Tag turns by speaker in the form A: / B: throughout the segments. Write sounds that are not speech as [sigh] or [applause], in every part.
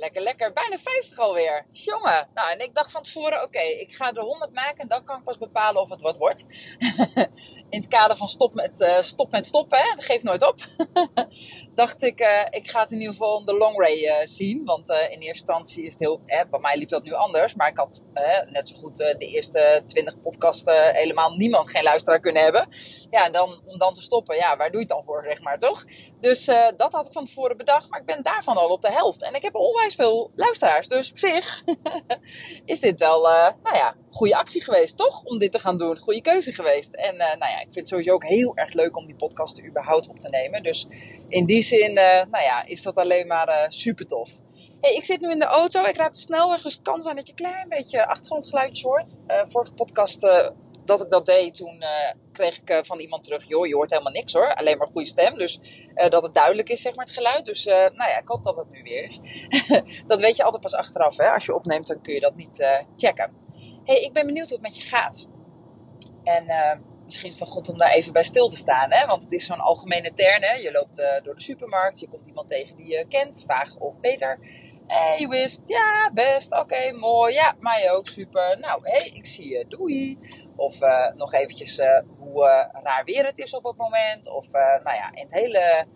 A: Lekker, lekker. Bijna 50 alweer. Jongen. Nou, en ik dacht van tevoren, oké, ik ga er 100 maken en dan kan ik pas bepalen of het wat wordt. [laughs] in het kader van stop met, uh, stop met stoppen, hè? dat geeft nooit op. [laughs] dacht ik, uh, ik ga het in ieder geval de long ray uh, zien. Want in eerste instantie is het heel, bij mij liep dat nu anders. Maar ik had net zo goed de eerste 20 podcasten helemaal niemand geen luisteraar kunnen hebben. Ja, en dan, om dan te stoppen, ja, waar doe je het dan voor, zeg maar, toch? Dus dat had ik van tevoren bedacht. Maar ik ben daarvan al op de helft. En ik heb onwijs veel luisteraars. Dus op zich [laughs] is dit wel, nou ja, goede actie geweest, toch? Om dit te gaan doen. Goede keuze geweest. En nou ja, ik vind het sowieso ook heel erg leuk om die podcasten überhaupt op te nemen. Dus in die zin, uh, nou ja, is dat alleen maar super tof. Hey, ik zit nu in de auto. Ik op de snelweg. Dus het kan zijn dat je een klein beetje achtergrondgeluidjes hoort. Vorige podcast dat ik dat deed, toen kreeg ik van iemand terug... joh, je hoort helemaal niks hoor. Alleen maar goede stem. Dus dat het duidelijk is, zeg maar, het geluid. Dus nou ja, ik hoop dat het nu weer is. [laughs] dat weet je altijd pas achteraf. Hè? Als je opneemt, dan kun je dat niet checken. hey, ik ben benieuwd hoe het met je gaat. En misschien is het wel goed om daar even bij stil te staan. Hè? Want het is zo'n algemene term. Hè? Je loopt uh, door de supermarkt, je komt iemand tegen die je kent, vaag of beter. Hé, hey, wist, ja, best, oké, mooi, ja, mij ook, super. Nou, hé, hey, ik zie je, doei. Of uh, nog eventjes uh, hoe raar weer het is op het moment. Of, nou ja, in het hele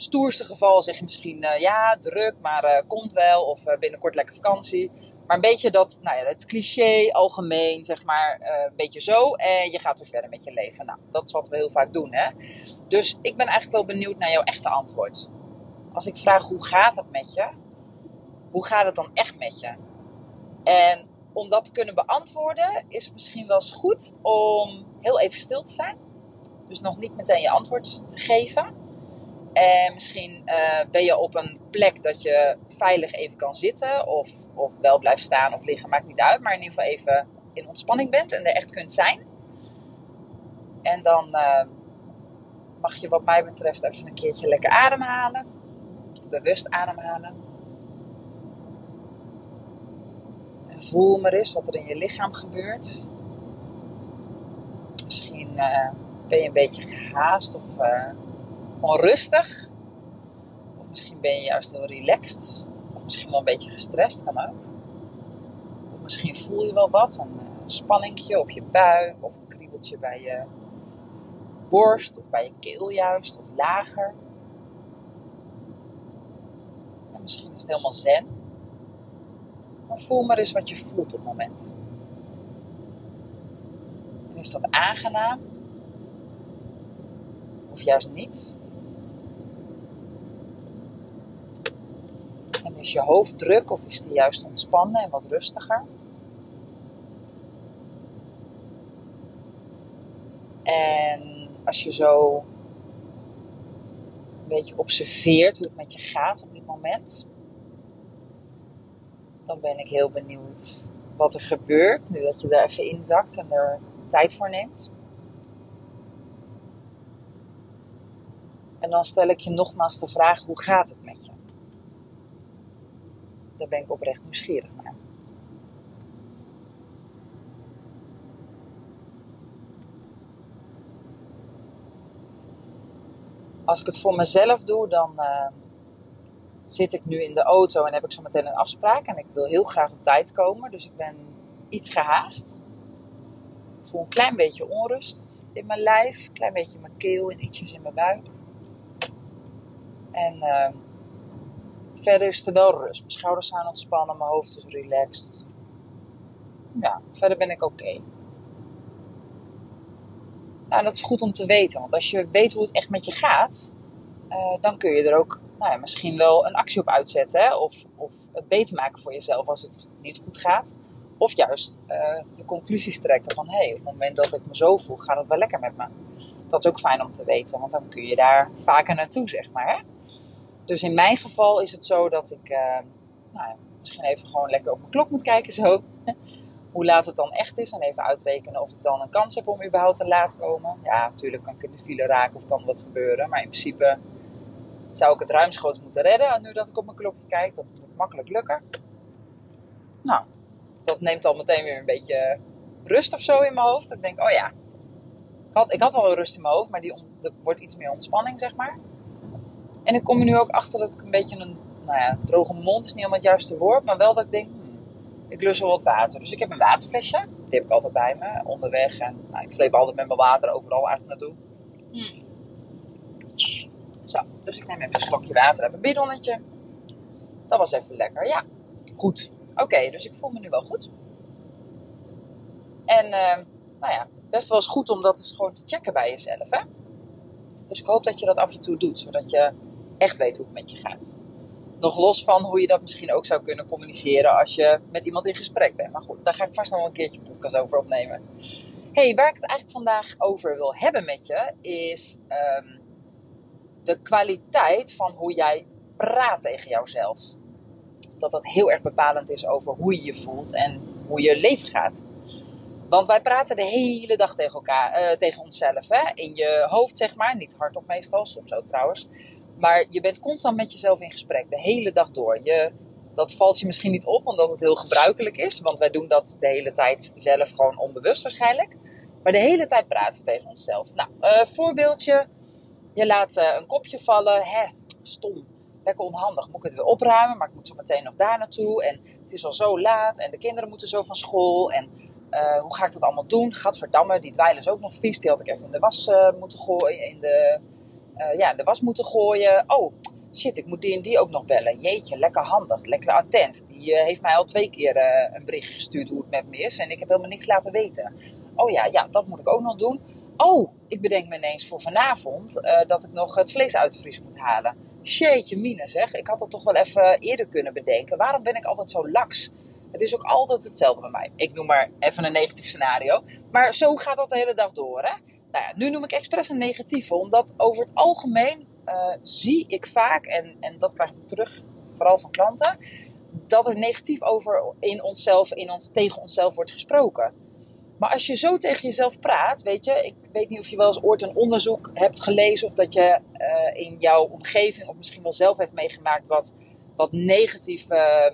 A: stoerste geval zeg je misschien, ja, druk, maar komt wel. Of binnenkort lekker vakantie. Maar een beetje dat, nou ja, het cliché, algemeen, zeg maar, een beetje zo. En je gaat weer verder met je leven. Nou, dat is wat we heel vaak doen, hè. Dus ik ben eigenlijk wel benieuwd naar jouw echte antwoord. Als ik vraag, hoe gaat het met je? Hoe gaat het dan echt met je? En om dat te kunnen beantwoorden, is het misschien wel eens goed om heel even stil te zijn. Dus nog niet meteen je antwoord te geven. En misschien uh, ben je op een plek dat je veilig even kan zitten. Of, of wel blijft staan of liggen, maakt niet uit. Maar in ieder geval even in ontspanning bent en er echt kunt zijn. En dan uh, mag je wat mij betreft even een keertje lekker ademhalen. Bewust ademhalen. En voel maar eens wat er in je lichaam gebeurt. Misschien ben je een beetje gehaast of onrustig. Of misschien ben je juist heel relaxed. Of misschien wel een beetje gestrest, kan ook. Of misschien voel je wel wat, een uh, spanningje op je buik. Of een kriebeltje bij je borst of bij je keel juist. Of lager. En misschien is het helemaal zen. Maar voel maar eens wat je voelt op het moment. En is dat aangenaam? Of juist niet? Is je hoofd druk of is die juist ontspannen en wat rustiger? En als je zo een beetje observeert hoe het met je gaat op dit moment, dan ben ik heel benieuwd wat er gebeurt nu dat je er even inzakt en er tijd voor neemt. En dan stel ik je nogmaals de vraag: hoe gaat het met je? Daar ben ik oprecht nieuwsgierig naar. Als ik het voor mezelf doe, dan uh, zit ik nu in de auto en heb ik zo meteen een afspraak. En ik wil heel graag op tijd komen, dus ik ben iets gehaast. Ik voel een klein beetje onrust in mijn lijf, een klein beetje in mijn keel en ietsjes in mijn buik. En uh, verder is er wel rust. Mijn schouders zijn ontspannen, mijn hoofd is relaxed. Ja, verder ben ik oké. Okay. Nou, dat is goed om te weten, want als je weet hoe het echt met je gaat, uh, dan kun je er ook nou ja, misschien wel een actie op uitzetten. Hè? Of, of het beter maken voor jezelf als het niet goed gaat. Of juist uh, de conclusies trekken van hé, hey, op het moment dat ik me zo voel, gaat het wel lekker met me. Dat is ook fijn om te weten, want dan kun je daar vaker naartoe, zeg maar. Hè? Dus in mijn geval is het zo dat ik uh, nou, misschien even gewoon lekker op mijn klok moet kijken zo. [laughs] Hoe laat het dan echt is. En even uitrekenen of ik dan een kans heb om überhaupt te laat komen. Ja, natuurlijk kan ik in de file raken of kan wat gebeuren. Maar in principe zou ik het ruimschoots moeten redden. Nu dat ik op mijn klokje kijk. Dat moet makkelijk lukken. Nou, dat neemt al meteen weer een beetje rust of zo in mijn hoofd. Ik denk, oh ja. Ik had, ik had wel een rust in mijn hoofd, maar die er wordt iets meer ontspanning, zeg maar. En ik kom er nu ook achter dat ik een beetje een nou ja, droge mond is niet helemaal het juiste woord, maar wel dat ik denk, hmm, ik lust wel wat water. Dus ik heb een waterflesje, die heb ik altijd bij me, onderweg. En nou, ik sleep altijd met mijn water overal eigenlijk naartoe. Hmm. Zo, dus ik neem even een slokje water uit mijn bidonnetje. Dat was even lekker, ja. Goed. Oké, dus ik voel me nu wel goed. En uh, nou ja, best wel eens goed om dat eens gewoon te checken bij jezelf. Hè? Dus ik hoop dat je dat af en toe doet, zodat je echt weet hoe het met je gaat. Nog los van hoe je dat misschien ook zou kunnen communiceren als je met iemand in gesprek bent. Maar goed, daar ga ik vast nog een keertje podcast over opnemen. hey, waar ik het eigenlijk vandaag over wil hebben met je, is um, de kwaliteit van hoe jij praat tegen jouzelf. Dat dat heel erg bepalend is over hoe je je voelt en hoe je leven gaat. Want wij praten de hele dag tegen elkaar, uh, tegen onszelf. Hè? In je hoofd, zeg maar. Niet hardop meestal, soms ook trouwens. Maar je bent constant met jezelf in gesprek, de hele dag door. Je, dat valt je misschien niet op, omdat het heel gebruikelijk is. Want wij doen dat de hele tijd zelf gewoon onbewust waarschijnlijk. Maar de hele tijd praten we tegen onszelf. Nou, uh, voorbeeldje. Je laat uh, een kopje vallen. Hè, stom. Lekker onhandig. Moet ik het weer opruimen, maar ik moet zo meteen nog daar naartoe. En het is al zo laat. En de kinderen moeten zo van school. En uh, hoe ga ik dat allemaal doen? Gadverdamme, die dweil is ook nog vies. Die had ik even in de was moeten gooien. In de, uh, ja, de was moeten gooien. Oh, shit, ik moet die en die ook nog bellen. Jeetje, lekker handig, lekker attent. Die heeft mij al twee keer een bericht gestuurd hoe het met me is. En ik heb helemaal niks laten weten. Oh ja, ja, dat moet ik ook nog doen. Oh, ik bedenk me ineens voor vanavond dat ik nog het vlees uit de vries moet halen. Jeetje mine zeg, ik had dat toch wel even eerder kunnen bedenken. Waarom ben ik altijd zo laks? Het is ook altijd hetzelfde bij mij. Ik noem maar even een negatief scenario. Maar zo gaat dat de hele dag door. Hè? Nou ja, nu noem ik expres een negatieve, omdat over het algemeen uh, zie ik vaak, en, en dat krijg ik terug, vooral van klanten, dat er negatief over in onszelf, in ons, tegen onszelf wordt gesproken. Maar als je zo tegen jezelf praat, weet je, ik weet niet of je wel eens ooit een onderzoek hebt gelezen of dat je uh, in jouw omgeving of misschien wel zelf heeft meegemaakt wat, wat negatief. Uh,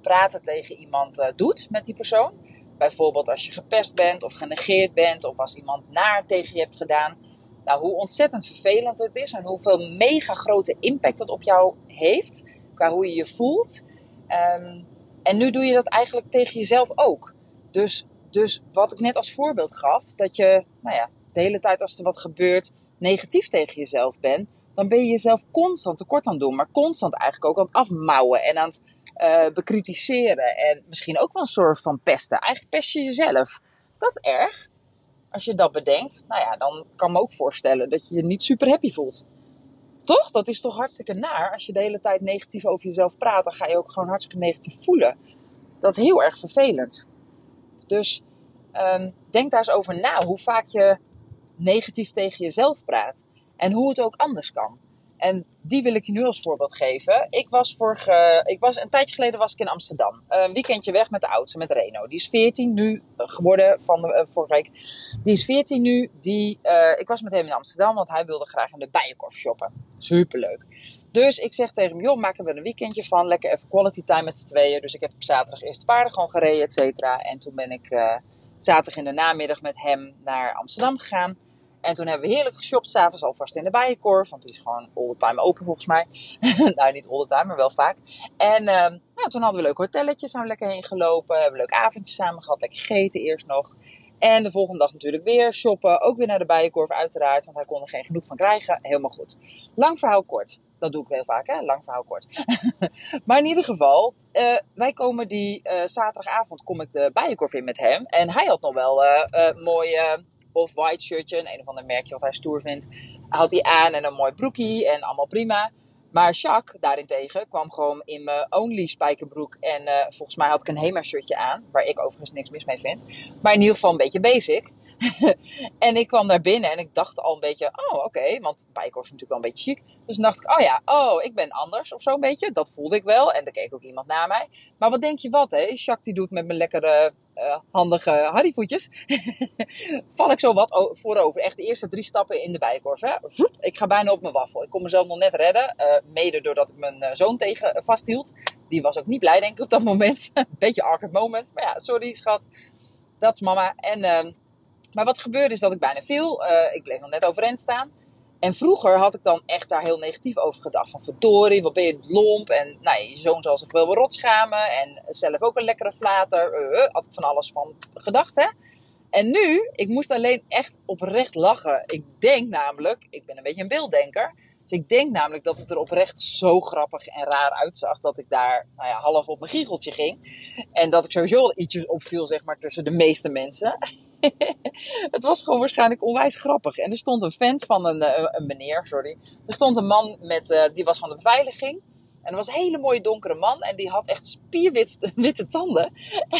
A: praten tegen iemand doet met die persoon. Bijvoorbeeld als je gepest bent of genegeerd bent of als iemand naar tegen je hebt gedaan. Nou, hoe ontzettend vervelend het is en hoeveel mega grote impact dat op jou heeft qua hoe je je voelt. Um, en nu doe je dat eigenlijk tegen jezelf ook. Dus, dus wat ik net als voorbeeld gaf, dat je nou ja, de hele tijd als er wat gebeurt negatief tegen jezelf bent, dan ben je jezelf constant tekort aan het doen, maar constant eigenlijk ook aan het afmouwen en aan het uh, bekritiseren. En misschien ook wel een soort van pesten. Eigenlijk pest je jezelf. Dat is erg. Als je dat bedenkt, nou ja, dan kan me ook voorstellen dat je je niet super happy voelt. Toch? Dat is toch hartstikke naar. Als je de hele tijd negatief over jezelf praat, dan ga je ook gewoon hartstikke negatief voelen. Dat is heel erg vervelend. Dus um, denk daar eens over na hoe vaak je negatief tegen jezelf praat. En hoe het ook anders kan. En die wil ik je nu als voorbeeld geven. Ik was, vorige, ik was een tijdje geleden was ik in Amsterdam. Een weekendje weg met de oudste, met Reno. Die is 14 nu geworden van de, uh, vorige week. Die is 14 nu. Die, uh, ik was met hem in Amsterdam, want hij wilde graag in de Bijenkorf shoppen. Superleuk. Dus ik zeg tegen hem, joh, maken we er een weekendje van. Lekker even quality time met z'n tweeën. Dus ik heb op zaterdag eerst de paarden gewoon gereden, et cetera. En toen ben ik zaterdag in de namiddag met hem naar Amsterdam gegaan. En toen hebben we heerlijk geshopt, s'avonds alvast in de Bijenkorf. Want die is gewoon all the time open volgens mij. [laughs] nou, niet all the time, maar wel vaak. En uh, nou, toen hadden we leuke hotelletjes, zijn we lekker heen gelopen. Hebben we leuk avondje samen gehad, lekker gegeten eerst nog. En de volgende dag natuurlijk weer shoppen. Ook weer naar de Bijenkorf uiteraard, want hij kon er geen genoeg van krijgen. Helemaal goed. Lang verhaal kort. Dat doe ik heel vaak, hè? Lang verhaal kort. [laughs] maar in ieder geval, uh, wij komen die uh, zaterdagavond kom ik de Bijenkorf in met hem. En hij had nog wel uh, mooie off-white shirtje, een, een of ander merkje wat hij stoer vindt, had hij aan en een mooi broekie en allemaal prima. Maar Jacques daarentegen kwam gewoon in mijn only spijkerbroek en uh, volgens mij had ik een Hema shirtje aan, waar ik overigens niks mis mee vind. Maar in ieder geval een beetje basic. [laughs] en ik kwam daar binnen en ik dacht al een beetje, oh oké, want Bijenkorf is natuurlijk wel een beetje chic. Dus dacht ik, oh ja, oh, ik ben anders of zo een beetje. Dat voelde ik wel en er keek ook iemand naar mij. Maar wat denk je wat, hè? Jacques die doet met mijn lekkere, uh, handige harryvoetjes. [laughs] Val ik zo wat voorover. Echt de eerste drie stappen in de Bijenkorf, hè? Ik ga bijna op mijn waffel. Ik kon mezelf nog net redden, uh, mede doordat ik mijn zoon tegen vasthield. Die was ook niet blij, denk ik, op dat moment. [laughs] Beetje awkward moment. Maar ja, sorry, schat. Dat is mama. En, uh, maar wat gebeurde is dat ik bijna viel. Uh, ik bleef nog net overeind staan. En vroeger had ik dan echt daar heel negatief over gedacht. Van verdorie, wat ben je lomp. En nou, je zoon zal zich wel weer rotschamen. En zelf ook een lekkere flater. Uh, had ik van alles van gedacht, hè. En nu, ik moest alleen echt oprecht lachen. Ik denk namelijk, ik ben een beetje een beelddenker. Dus ik denk namelijk dat het er oprecht zo grappig en raar uitzag. Dat ik daar nou ja, half op mijn giecheltje ging. En dat ik sowieso ietsjes opviel, zeg maar, tussen de meeste mensen. [laughs] het was gewoon waarschijnlijk onwijs grappig. En er stond een vent van een, uh, een meneer, sorry. Er stond een man met, uh, die was van de beveiliging. En dat was een hele mooie donkere man. En die had echt spierwitte [laughs] witte tanden.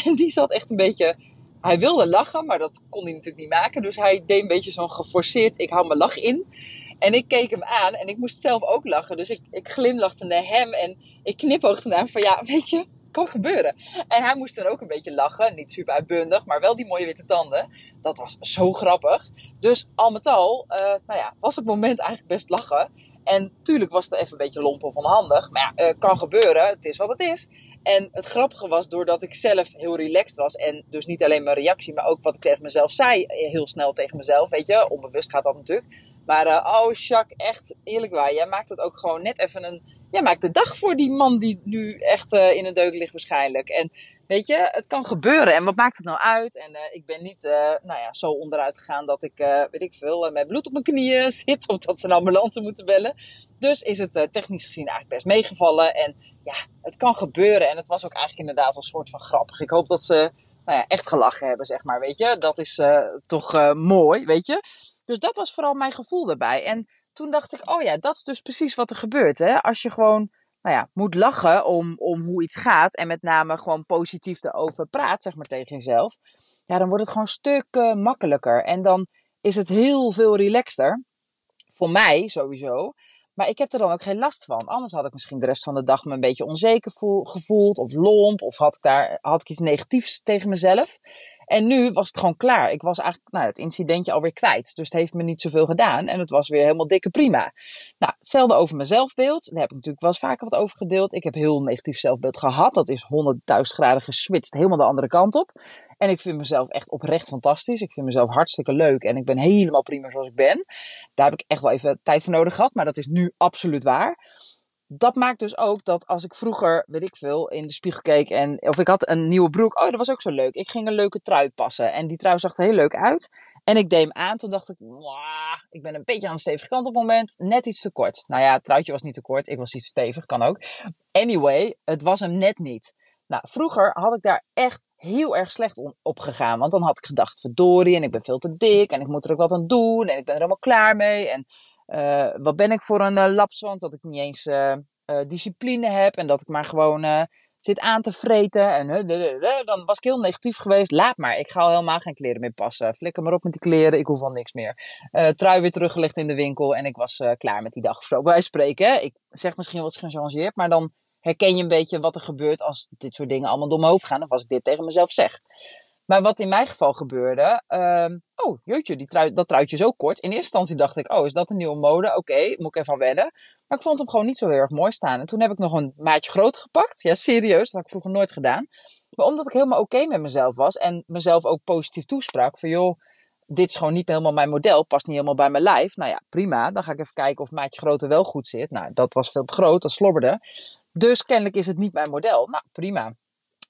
A: En die zat echt een beetje hij wilde lachen, maar dat kon hij natuurlijk niet maken. Dus hij deed een beetje zo'n geforceerd, ik hou mijn lach in. En ik keek hem aan en ik moest zelf ook lachen. Dus ik, ik glimlachte naar hem en ik knipoogde naar hem van ja, weet je, kan gebeuren. En hij moest dan ook een beetje lachen. Niet super uitbundig, maar wel die mooie witte tanden. Dat was zo grappig. Dus al met al, uh, nou ja, was het moment eigenlijk best lachen. En tuurlijk was het even een beetje lomp of onhandig. Maar ja, uh, kan gebeuren. Het is wat het is. En het grappige was, doordat ik zelf heel relaxed was. En dus niet alleen mijn reactie, maar ook wat ik tegen mezelf zei. Eh, heel snel tegen mezelf, weet je. Onbewust gaat dat natuurlijk. Maar oh, Jacques, echt eerlijk waar. Jij maakt het ook gewoon net even een ja, maak de dag voor die man die nu echt uh, in een deuk ligt waarschijnlijk. En weet je, het kan gebeuren. En wat maakt het nou uit? En uh, ik ben niet, uh, nou ja, zo onderuit gegaan dat ik, weet ik veel, met bloed op mijn knieën [laughs] zit. Of dat ze een ambulance moeten bellen. Dus is het technisch gezien eigenlijk best meegevallen. En ja, het kan gebeuren. En het was ook eigenlijk inderdaad een soort van grappig. Ik hoop dat ze, nou ja, echt gelachen hebben, zeg maar, weet je. Dat is toch mooi, weet je. Dus dat was vooral mijn gevoel daarbij. En toen dacht ik, oh ja, dat is dus precies wat er gebeurt. Hè? Als je gewoon nou ja, moet lachen om, om hoe iets gaat. En met name gewoon positief erover praat, zeg maar, tegen jezelf. Ja, dan wordt het gewoon stuk makkelijker. En dan is het heel veel relaxter. Voor mij sowieso. Maar ik heb er dan ook geen last van. Anders had ik misschien de rest van de dag me een beetje onzeker gevoeld. Of lomp. Of had ik, daar, had ik iets negatiefs tegen mezelf. En nu was het gewoon klaar. Ik was eigenlijk nou, het incidentje alweer kwijt. Dus het heeft me niet zoveel gedaan. En het was weer helemaal dikke prima. Nou, hetzelfde over mijn zelfbeeld. Daar heb ik natuurlijk wel eens vaker wat over gedeeld. Ik heb heel negatief zelfbeeld gehad. Dat is 100.000 graden geswitcht. Helemaal de andere kant op. En ik vind mezelf echt oprecht fantastisch. Ik vind mezelf hartstikke leuk. En ik ben helemaal prima zoals ik ben. Daar heb ik echt wel even tijd voor nodig gehad. Maar dat is nu absoluut waar dat maakt dus ook dat als ik vroeger, weet ik veel, in de spiegel keek en of ik had een nieuwe broek, oh, dat was ook zo leuk. Ik ging een leuke trui passen en die trui zag er heel leuk uit. En ik deed hem aan, toen dacht ik, ik ben een beetje aan de stevige kant op het moment, net iets te kort. Nou ja, het truitje was niet te kort, ik was iets stevig, kan ook. Anyway, het was hem net niet. Nou, vroeger had ik daar echt heel erg slecht op gegaan. Want dan had ik gedacht, verdorie, en ik ben veel te dik. En ik moet er ook wat aan doen. En ik ben er helemaal klaar mee. En uh, wat ben ik voor een uh, dat ik niet eens uh, discipline heb en dat ik maar gewoon zit aan te vreten. En dan was ik heel negatief geweest. Laat maar, ik ga al helemaal geen kleren meer passen. Flikker maar op met die kleren, ik hoef al niks meer. trui weer teruggelegd in de winkel en ik was klaar met die dag zo. Bij spreken, ik zeg misschien wat gechangeerd, maar dan herken je een beetje wat er gebeurt als dit soort dingen allemaal door mijn hoofd gaan. Of als ik dit tegen mezelf zeg. Maar wat in mijn geval gebeurde. Um, oh, jeetje, die trui, dat truitje is ook kort. In eerste instantie dacht ik, oh, is dat een nieuwe mode? Oké, moet ik even aan wennen. Maar ik vond hem gewoon niet zo heel erg mooi staan. En toen heb ik nog een maatje groter gepakt. Ja, serieus, dat had ik vroeger nooit gedaan. Maar omdat ik helemaal oké met mezelf was. En mezelf ook positief toesprak. Van joh, dit is gewoon niet helemaal mijn model. Past niet helemaal bij mijn lijf. Nou ja, prima. Dan ga ik even kijken of maatje groter wel goed zit. Nou, dat was veel te groot. Dat slobberde. Dus kennelijk is het niet mijn model. Nou, prima.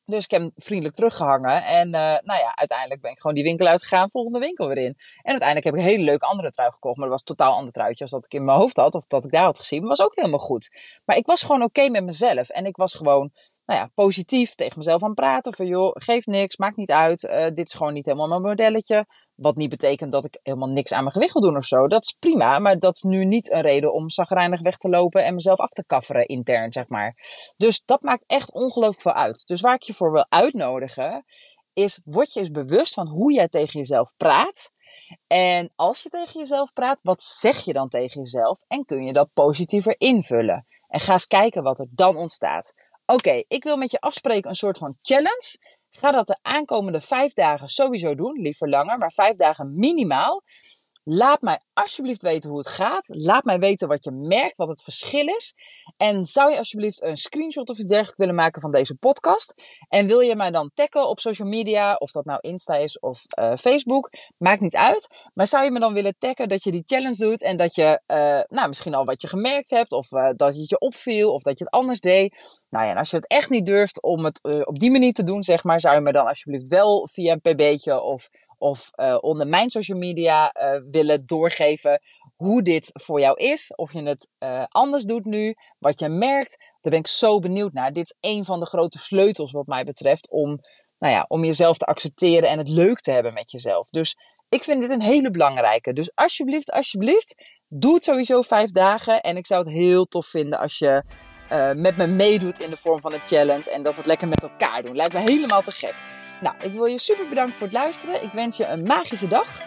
A: Dus ik heb hem vriendelijk teruggehangen. En uh, nou ja, uiteindelijk ben ik gewoon die winkel uitgegaan, volgende winkel weer in. En uiteindelijk heb ik een hele leuke andere trui gekocht. Maar dat was een totaal ander truitje als dat ik in mijn hoofd had. Of dat ik daar had gezien. Maar was ook helemaal goed. Maar ik was gewoon oké met mezelf. En ik was gewoon nou ja, positief tegen mezelf aan praten. Van joh, geeft niks, maakt niet uit. Uh, dit is gewoon niet helemaal mijn modelletje. Wat niet betekent dat ik helemaal niks aan mijn gewicht wil doen of zo. Dat is prima, maar dat is nu niet een reden om zagrijnig weg te lopen en mezelf af te kafferen intern, zeg maar. Dus dat maakt echt ongelooflijk veel uit. Dus waar ik je voor wil uitnodigen, is word je eens bewust van hoe jij tegen jezelf praat. En als je tegen jezelf praat, wat zeg je dan tegen jezelf? En kun je dat positiever invullen? En ga eens kijken wat er dan ontstaat. Oké, ik wil met je afspreken een soort van challenge. Ga dat de aankomende vijf dagen sowieso doen. Liever langer, maar vijf dagen minimaal. Laat mij alsjeblieft weten hoe het gaat. Laat mij weten wat je merkt, wat het verschil is. En zou je alsjeblieft een screenshot of iets dergelijks willen maken van deze podcast? En wil je mij dan taggen op social media, of dat nou Insta is of uh, Facebook, maakt niet uit. Maar zou je me dan willen taggen dat je die challenge doet en dat je uh, nou, misschien al wat je gemerkt hebt, of uh, dat het je opviel, of dat je het anders deed? Nou ja, en als je het echt niet durft om het op die manier te doen, zeg maar, zou je me dan alsjeblieft wel via een pb'tje of of uh, onder mijn social media uh, willen doorgeven hoe dit voor jou is. Of je het anders doet nu, wat je merkt. Daar ben ik zo benieuwd naar. Dit is een van de grote sleutels wat mij betreft om, nou ja, om jezelf te accepteren en het leuk te hebben met jezelf. Dus ik vind dit een hele belangrijke. Dus alsjeblieft, alsjeblieft, doe het sowieso vijf dagen. En ik zou het heel tof vinden als je met me meedoet in de vorm van een challenge. En dat we het lekker met elkaar doen. Lijkt me helemaal te gek. Nou, ik wil je super bedanken voor het luisteren. Ik wens je een magische dag.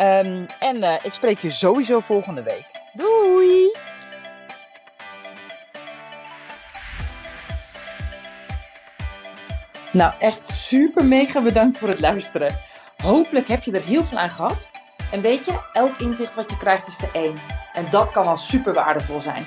A: Um, en uh, ik spreek je sowieso volgende week. Doei! Nou, echt super mega bedankt voor het luisteren. Hopelijk heb je er heel veel aan gehad. En weet je, elk inzicht wat je krijgt is er één. En dat kan al super waardevol zijn.